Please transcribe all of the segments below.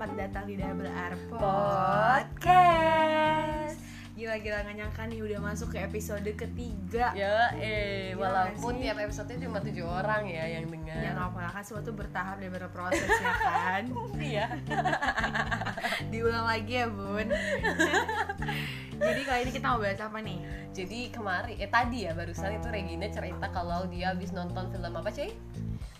Selamat datang di Double R Podcast. Gila-gila gak nyangka nih udah masuk ke episode ketiga Ya, eh, Gila walaupun tiap episode cuma tujuh orang ya yang dengar. Ya gak apa-apa kan semua tuh bertahap dan berproses ya kan Iya. Diulang lagi ya bun Jadi kali ini kita mau bahas apa nih? Jadi kemarin, eh tadi ya barusan itu Regina cerita kalau dia habis nonton film apa cuy?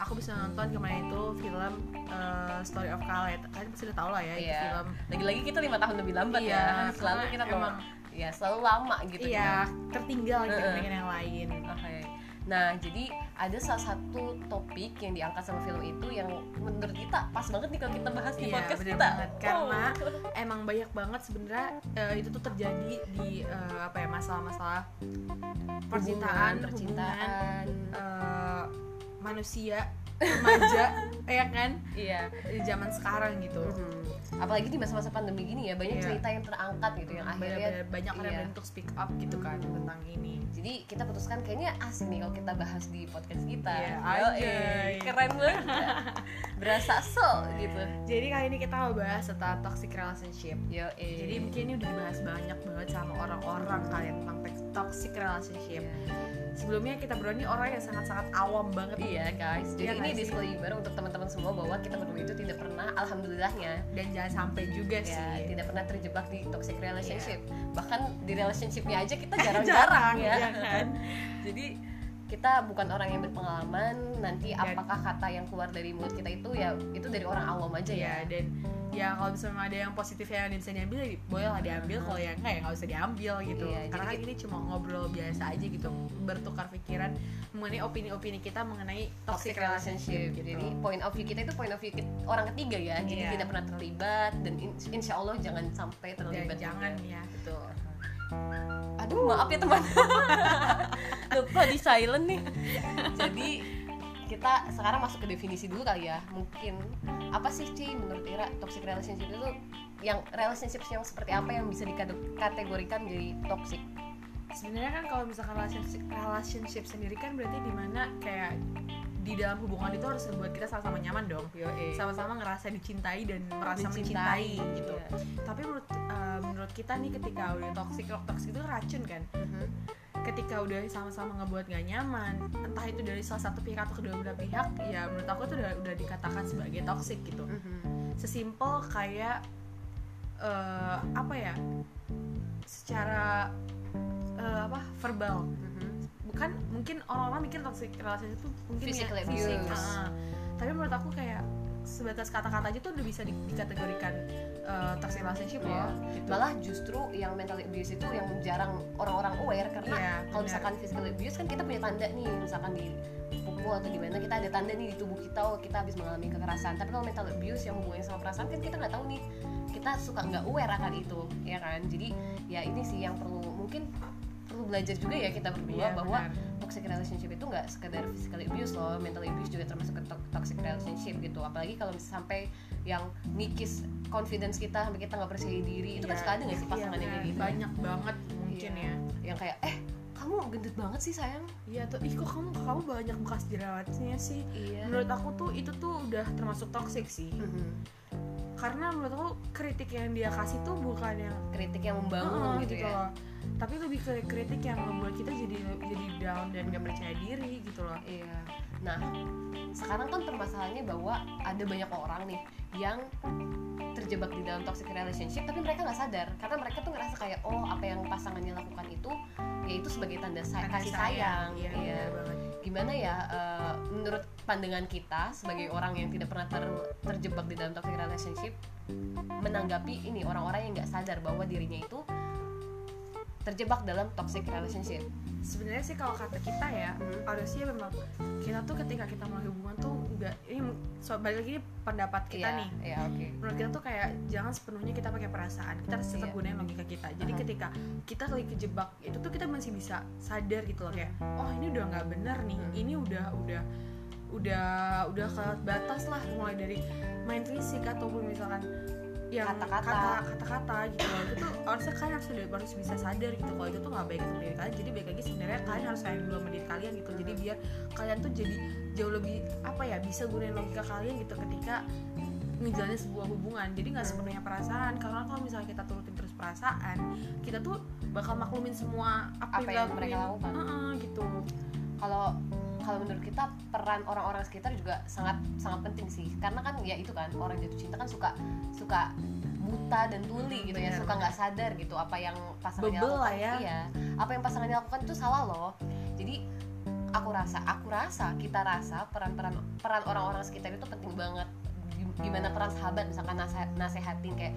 Aku bisa nonton kemarin itu film eh, Story of Khaled Kalian pasti udah tau lah ya itu Iya. film Lagi-lagi kita lima tahun lebih lambat Iya, ya. Selalu kita emang- ya selalu lama gitu. Iya, tertinggal gitu Heeh. dengan yang lain Oke. Nah, jadi ada salah satu topik yang diangkat sama film itu yang menurut kita pas banget nih kalau kita bahas di Iya, podcast kita. banget. Karena Oh. emang banyak banget sebenarnya eh, itu tuh terjadi di eh, apa ya masalah-masalah percintaan, Hubungan, percintaan, manusia, remaja, ya kan Iya. di zaman sekarang gitu. Mhm. Apalagi di masa-masa pandemi gini ya banyak Iya. cerita yang terangkat gitu yang akhirnya Bener-bener banyak orang iya. untuk speak up gitu kan tentang ini. Jadi kita putuskan kayaknya asik nih kalau kita bahas di podcast kita. Iya, Yo, anjay. eh, keren banget. Berasa so gitu. Jadi kali ini kita mau bahas tentang toxic relationship. Yo, eh. Jadi mungkin ini udah dibahas banyak banget sama orang-orang tentang toxic relationship. Sebelumnya kita berdua ini orang yang sangat-sangat awam banget Iya guys, jadi ini nggak sih? disclaimer untuk teman-teman semua bahwa kita berdua itu tidak pernah, alhamdulillahnya, dan jangan sampai juga ya sih. tidak pernah terjebak di toxic relationship. Iya. Bahkan di relationshipnya aja kita jarang-jarang ya. ya kan? Jadi kita bukan orang yang berpengalaman. Nanti Dan- apakah kata yang keluar dari mulut kita itu ya itu dari orang awam aja Iya ya. dan ya kalau misalnya ada yang positif yang bisa diambil ya boleh lah diambil kalau yang enggak ya nggak usah diambil gitu Iya, karena kan ini cuma ngobrol biasa aja gitu bertukar pikiran mengenai opini-opini kita mengenai toxic, toxic relationship. gitu. Jadi point of view kita itu point of view kit- orang ketiga ya. Jadi Iya. tidak pernah terlibat dan in- insya Allah jangan sampai dan terlibat. jangan juga. ya betul Aduh maaf ya teman. Lupa di silent nih. Jadi kita sekarang masuk ke definisi dulu kali ya. Mungkin apa sih Ci menurut Ira toxic relationship itu yang relationship yang seperti apa yang bisa dikategorikan menjadi toxic? sebenarnya kan kalau misalkan relationship, relationship sendiri kan berarti di mana kayak di dalam hubungan itu harus membuat kita sama-sama nyaman dong sama-sama ngerasa dicintai dan merasa mencintai gitu Iya. tapi menurut eh, menurut kita nih ketika udah toxic toxic itu racun kan Mhm. ketika udah sama-sama ngebuat gak nyaman entah itu dari salah satu pihak atau kedua belah pihak ya menurut aku itu udah udah dikatakan sebagai toxic gitu Mhm. sesimpel kayak eh, apa ya secara eh, apa verbal Mhm. Bukan mungkin orang-orang mikir toxic relationship itu mungkin Physical ya, abuse. fisik ah. tapi menurut aku kayak sebatas kata-kata aja tuh udah bisa di- dikategorikan eh, toxic relationship Iya. loh gitu. Malah justru yang mental abuse itu yang jarang orang-orang aware karena Iya, kalau misalkan physical abuse kan kita punya tanda nih misalkan di pukul atau di mana kita ada tanda nih di tubuh kita oh kita habis mengalami kekerasan tapi kalau mental abuse yang hubungannya sama perasaan kan kita nggak tahu nih kita suka nggak aware akan itu ya kan jadi ya ini sih yang perlu mungkin belajar juga ya kita berdua Iya, bahwa benar. toxic relationship itu nggak sekedar physical abuse loh mental abuse juga termasuk ke to- toxic relationship gitu apalagi kalau misalnya sampai yang ngikis confidence kita sampai kita nggak percaya diri itu kan Iya, suka ada nggak sih iya, pasangan yang benar. kayak gitu banyak banget mungkin Iya. ya yang kayak eh kamu gendut banget sih sayang Iya tuh, ih kok kamu kamu banyak bekas jerawatnya sih. iya Menurut aku tuh itu tuh udah termasuk toxic sih. Karena menurut aku kritik yang dia kasih tuh bukan yang kritik yang membangun "Ah," gitu, ya loh. Tapi lebih ke kritik yang membuat kita jadi jadi down dan gak percaya diri gitu loh. iya nah sekarang kan permasalahannya bahwa ada banyak orang nih yang terjebak di dalam toxic relationship tapi mereka nggak sadar karena mereka tuh ngerasa kayak oh apa yang pasangannya lakukan itu ya itu sebagai tanda sa- kasih sayang, Iya, Iya. banget. gimana ya eh, menurut pandangan kita sebagai orang yang tidak pernah ter- terjebak di dalam toxic relationship menanggapi ini orang-orang yang nggak sadar bahwa dirinya itu terjebak dalam toxic relationship Sebenarnya sih kalau kata kita ya, Mhm. harusnya memang kita tuh ketika kita mulai hubungan tuh enggak ini so, balik lagi ini pendapat kita Iya, nih. iya oke menurut kita tuh kayak jangan sepenuhnya kita pakai perasaan kita harus tetap Iya. gunain logika kita jadi Aha. ketika kita lagi kejebak itu tuh kita masih bisa sadar gitu loh kayak oh ini udah nggak bener nih Hmm. ini udah udah udah udah ke batas lah mulai dari main fisik ataupun misalkan yang Kata-kata. kata-kata gitu. Loh itu harusnya kalian harus harus bisa sadar gitu. Kalau itu tuh nggak baik untuk diri kalian. Jadi baik lagi sebenarnya kalian harus sayang dulu sama diri kalian gitu. Jadi biar kalian tuh jadi jauh lebih apa ya bisa gunain logika kalian gitu ketika ngejalanin sebuah hubungan. Jadi nggak sepenuhnya perasaan. Karena kalau misalnya kita turutin terus perasaan kita tuh bakal maklumin semua apa, Apa yang mereka lakukan. Heeh, gitu. Kalau kalau menurut kita peran orang-orang sekitar juga sangat sangat penting sih karena kan ya itu kan orang jatuh cinta kan suka suka buta dan tuli gitu ya Bener. suka nggak sadar gitu apa yang pasangannya Bebel lakukan ya. iya apa yang pasangannya lakukan itu salah loh jadi aku rasa aku rasa kita rasa peran-peran peran orang-orang sekitar itu penting banget Gim- gimana peran sahabat misalkan nase- nasehatin kayak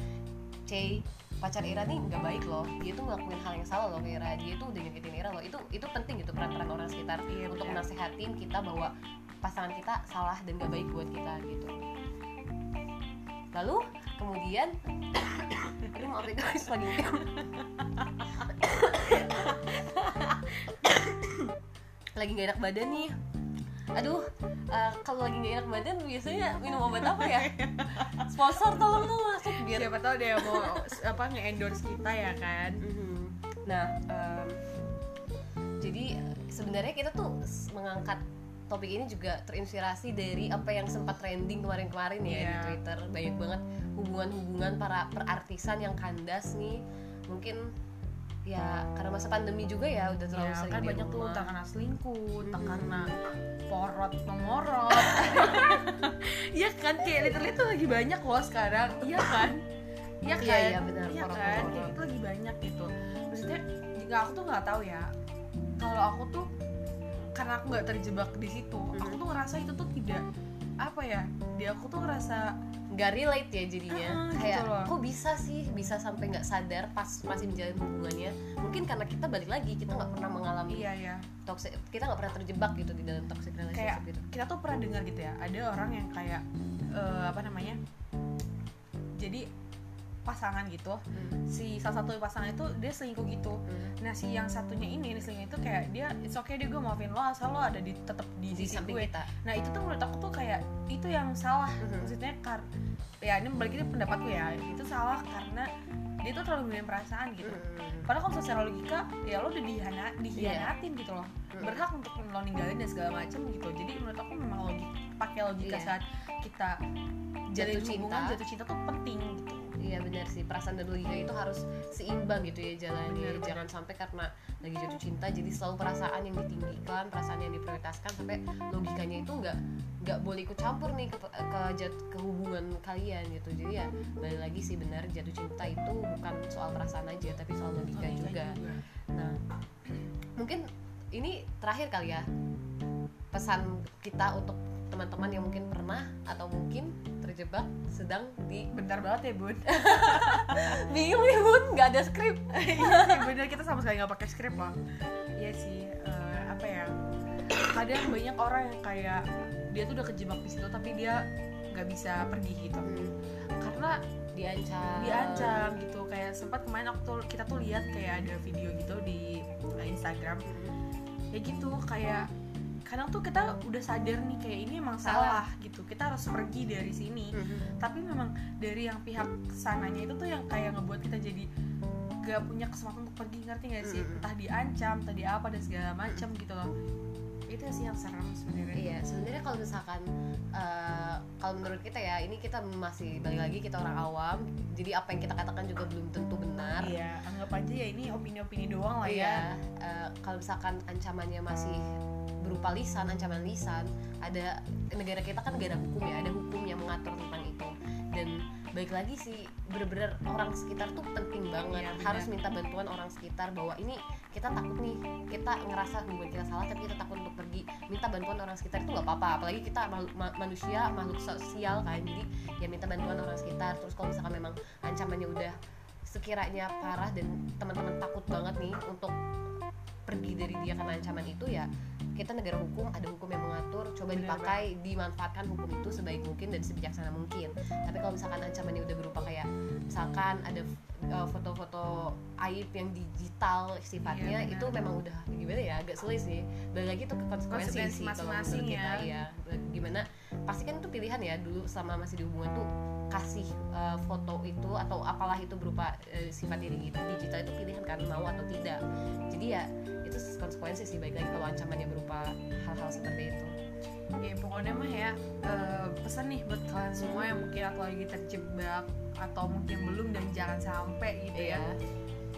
Cey pacar Ira nih nggak baik loh. Dia tuh ngelakuin hal yang salah loh ke Ira. Dia tuh udah nyakitin Ira loh. Itu itu penting gitu peran-peran orang sekitar Iya, untuk benar. nasehatin kita bahwa pasangan kita salah dan gak baik buat kita gitu. Lalu kemudian aduh maaf nih guys lagi. Lagi gak enak badan nih aduh eh, kalau lagi gak enak badan biasanya minum obat apa ya sponsor tolong dong masuk biar siapa tahu dia mau apa nge-endorse kita ya kan Mhm. Nah, em, jadi sebenarnya kita tuh mengangkat topik ini juga terinspirasi dari apa yang sempat trending kemarin-kemarin ya di Iya. Twitter banyak banget hubungan-hubungan para perartisan yang kandas nih mungkin ya karena masa pandemi juga ya udah terlalu ya, sering kan banyak tuh entah karena selingkuh entah Mhm. karena porot mengorot iya kan kayak literally tuh lagi banyak loh sekarang. Iya kan? Iya kan? Iya, iya, benar, iya porot kan? kayak itu lagi banyak gitu. Maksudnya jika aku tuh nggak tahu ya kalau aku tuh karena aku nggak terjebak di situ aku Mhm. tuh ngerasa itu tuh tidak apa ya di aku tuh ngerasa nggak relate ya jadinya. Gitu kayak loh. kok bisa sih bisa sampai nggak sadar pas masih menjalin hubungannya? Mungkin karena kita balik lagi kita nggak pernah mengalami iya ya toxic kita nggak pernah terjebak gitu di dalam toxic relationship kayak gitu. kita tuh pernah dengar gitu ya ada orang yang kayak eh, apa namanya jadi pasangan gitu Hmm, si salah satu pasangan itu dia selingkuh gitu hmm. nah si yang satunya ini yang selingkuh itu kayak dia it's okay deh gue maafin lo asal lo ada di tetap di, di sisi gue kita nah itu tuh menurut aku tuh kayak itu yang salah Mhm. maksudnya kar ya ini balik ini pendapatku ya itu salah karena dia tuh terlalu memilih perasaan gitu Hmm. padahal kalau secara logika ya lo udah dihana, dihianatin gitu loh Hmm. berhak untuk lo ninggalin dan segala macem gitu jadi menurut aku memang logik pakai logika Iya. saat kita jalin Jatuh hubungan cinta. jatuh cinta tuh penting perasaan dan logika itu harus seimbang gitu ya jalannya jangan sampai karena lagi jatuh cinta jadi selalu perasaan yang ditinggikan perasaan yang diprioritaskan sampai logikanya itu nggak nggak boleh ikut campur nih ke ke, jat- ke hubungan kalian gitu. Jadi ya balik lagi sih benar jatuh cinta itu bukan soal perasaan aja tapi soal logika Logika juga. Nah, mungkin ini terakhir kali ya pesan kita untuk teman-teman yang mungkin pernah atau mungkin terjebak sedang di bentar banget ya bun. Bingung nih bun nggak ada skrip. Iya bener kita sama sekali nggak pakai skrip loh iya sih eh, apa ya kadang banyak orang yang kayak dia tuh udah kejebak di situ tapi dia nggak bisa pergi gitu. Karena diancam. diancam gitu kayak sempat kemarin aku tuh kita tuh lihat kayak ada video gitu di Instagram. Ya gitu kayak kadang tuh kita udah sadar nih kayak ini emang salah, gitu. Kita harus pergi dari sini. Mhm. tapi memang dari yang pihak sananya itu tuh yang kayak ngebuat kita jadi gak punya kesempatan untuk pergi ngerti gak sih? Mm-mm. entah diancam entah di apa dan segala macam gitu loh. Itu sih yang serem sebenarnya. Iya, sebenarnya kalau misalkan eh, kalau menurut kita ya, ini kita masih balik lagi kita orang awam, jadi apa yang kita katakan juga belum tentu benar. iya anggap aja ya ini opini-opini doang lah ya. Iya, eh, kalau misalkan ancamannya masih berupa lisan, ancaman lisan, ada negara kita kan negara hukum ya, ada hukum yang mengatur tentang itu. Dan baik lagi sih, bener-bener orang sekitar tuh penting banget. Iya. Harus minta bantuan orang sekitar bahwa ini kita takut nih, kita ngerasa hubungan kita salah, tapi kita takut untuk pergi. Minta bantuan orang sekitar itu nggak apa-apa. Apalagi kita makhluk- ma- manusia, makhluk sosial kan, jadi ya minta bantuan orang sekitar. Terus kalau misalkan memang ancamannya udah sekiranya parah dan teman-teman takut banget nih untuk pergi dari dia karena ancaman itu ya kita negara hukum ada hukum yang mengatur coba dipakai dimanfaatkan hukum itu sebaik mungkin dan sebijaksana mungkin. Tapi kalau misalkan ancamannya udah berupa kayak misalkan ada uh, foto-foto aib yang digital sifatnya Iya, itu memang udah gimana ya agak sulit sih. Balik lagi tuh ke konsekuensi Konsekuensi sih kalau masing-masing menurut kita ya. ya gimana pasti kan itu pilihan ya dulu selama masih di hubungan tuh kasih uh, foto itu atau apalah itu berupa uh, sifat diri digital itu pilihan kan mau atau tidak. Jadi ya itu konsekuensi sih baik lagi kalau ancamannya berupa hal-hal seperti itu. Ya pokoknya pokoknya mah ya eh, pesan nih buat kalian semua yang mungkin atau lagi terjebak atau mungkin belum dan jangan sampai gitu Iya. ya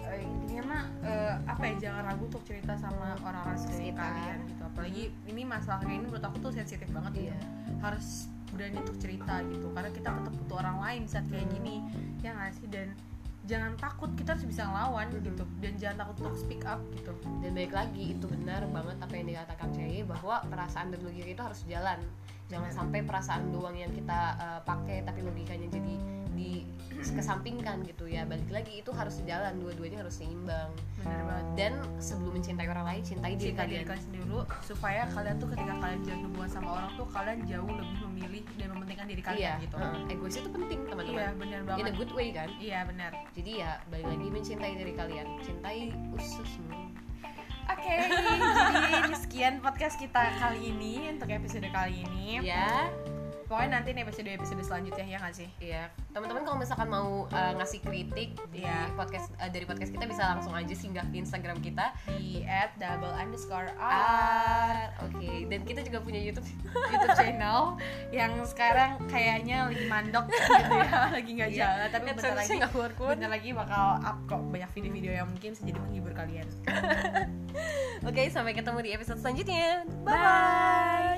Eh, intinya mah eh, apa ya jangan ragu untuk cerita sama orang-orang sekitar kalian gitu. Apalagi ini masalah kayak ini menurut aku tuh sensitif banget gitu. Iya. harus berani untuk cerita gitu karena kita tetap butuh orang lain saat kayak gini. Ya nggak sih? Dan jangan takut kita harus bisa ngelawan Mhm. gitu. Dan jangan takut untuk speak up gitu. Dan baik lagi itu benar banget apa yang dikatakan Ceye bahwa perasaan dan logika itu harus jalan jangan Benar. sampai perasaan doang yang kita uh, pakai tapi logikanya jadi di kesampingkan gitu ya. Balik lagi itu harus jalan dua-duanya harus seimbang. Bener banget. Dan sebelum mencintai orang lain cintai diri cinta diri kalian. kalian sendiri dulu supaya kalian tuh ketika kalian jalan hubungan sama orang tuh kalian jauh lebih memilih dan memementingkan diri kalian iya gitu. uh, egois itu penting iya teman-teman bener in banget a good way kan? Iya benar jadi ya balik lagi mencintai diri kalian. Cintai ususmu oke jadi sekian podcast kita kali ini untuk episode kali ini. Ya pokoknya nanti nih episode episode selanjutnya ya nggak sih? Iya, teman-teman kalau misalkan mau uh, ngasih kritik di Iya. podcast uh, dari podcast kita bisa langsung aja singgah ke Instagram kita. Di at double underscore r. Oke, dan kita juga punya YouTube. YouTube channel yang sekarang kayaknya lagi mandok gitu ya. Lagi nggak Iya. jalan. Tapi bentar lagi bentar lagi bakal up kok banyak video-video yang mungkin bisa jadi menghibur kalian Oke, sampai ketemu di episode selanjutnya. Bye bye